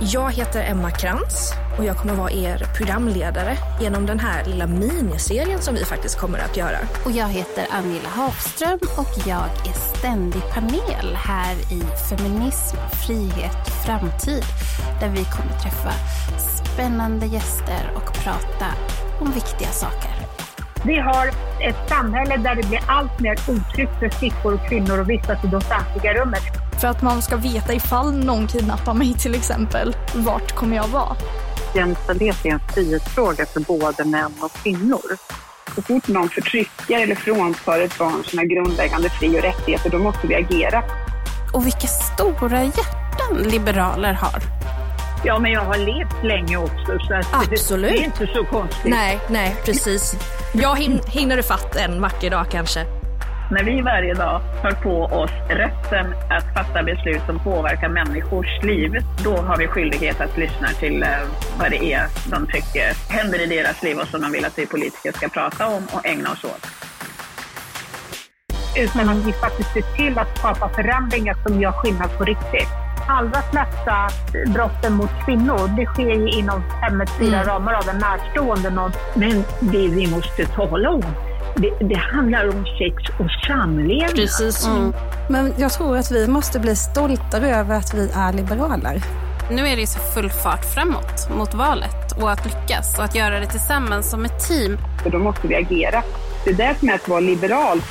Jag heter Emma Krantz och jag kommer vara er programledare genom den här lilla miniserien som vi faktiskt kommer att göra. Och jag heter Angela Hafström och jag är ständig panel här i Feminism, frihet, framtid där vi kommer träffa spännande gäster och prata om viktiga saker. Vi har ett samhälle där det blir allt mer otryggt för flickor och kvinnor att vistas i det offentliga rummet. För att man ska veta ifall någon kidnappar mig till exempel, vart kommer jag vara? Jämställdhet är en frihetsfråga för både män och kvinnor. Så fort någon förtrycker eller fråntar ett barn sina grundläggande fri och rättigheter, då måste vi agera. Och vilka stora hjärtan liberaler har. Ja, men jag har levt länge också, så att Absolut. det är inte så konstigt. Nej, nej, precis. Jag hin hinner fatt en vacker dag kanske. När vi varje dag tar på oss rätten att fatta beslut som påverkar människors liv, då har vi skyldighet att lyssna till eh, vad det är de tycker händer i deras liv och som de vill att vi politiker ska prata om och ägna oss åt. Utan att vi faktiskt ser till att skapa förändringar som gör skillnad på riktigt. Allra flesta brotten mot kvinnor, det sker ju inom hemmets fyra ramar av en närstående. Men det vi måste tala om, det, det handlar om sex och samlevnad. Precis. Men jag tror att vi måste bli stoltare över att vi är liberaler. Nu är det ju så full fart framåt mot valet och att lyckas och att göra det tillsammans som ett team. För då måste vi agera. Det är det som är att vara liberal.